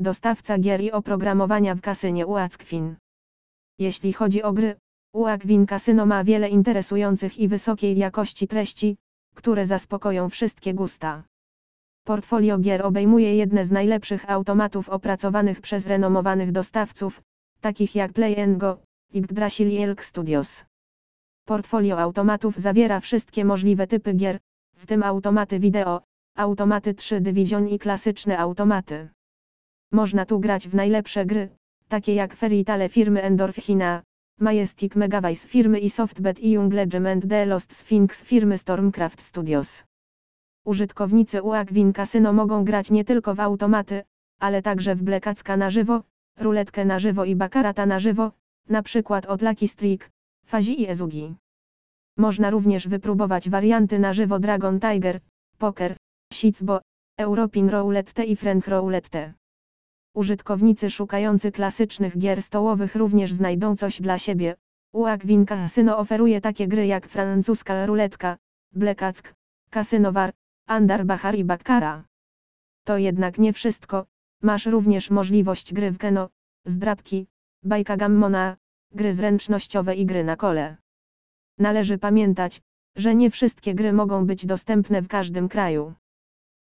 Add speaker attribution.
Speaker 1: dostawca gier i oprogramowania w kasynie Uackfin. Jeśli chodzi o gry, Uakwin Casino ma wiele interesujących i wysokiej jakości treści, które zaspokoją wszystkie gusta. Portfolio gier obejmuje jedne z najlepszych automatów opracowanych przez renomowanych dostawców, takich jak Play Go, Yggdrasil i Elk Studios. Portfolio automatów zawiera wszystkie możliwe typy gier, w tym automaty wideo, automaty 3 Division i klasyczne automaty. Można tu grać w najlepsze gry, takie jak Fairy Tale firmy Endorphina, Majestic Megavice firmy i Softbet i Young Legend The Lost Sphinx firmy Stormcraft Studios. Użytkownicy Uakwin Casino mogą grać nie tylko w automaty, ale także w blekacka na żywo, ruletkę na żywo i bakarata na żywo, przykład od Lucky Streak, Fazi i Ezugi. Można również wypróbować warianty na żywo Dragon Tiger, Poker, Sitzbo, Europin Roulette i Frank Roulette. Użytkownicy szukający klasycznych gier stołowych również znajdą coś dla siebie. Uakwin Casino oferuje takie gry jak francuska ruletka, Blekack, Casino War, Andar Bahar i Baccara. To jednak nie wszystko, masz również możliwość gry w keno, zdrabki, bajka gammona, gry zręcznościowe i gry na kole. Należy pamiętać, że nie wszystkie gry mogą być dostępne w każdym kraju.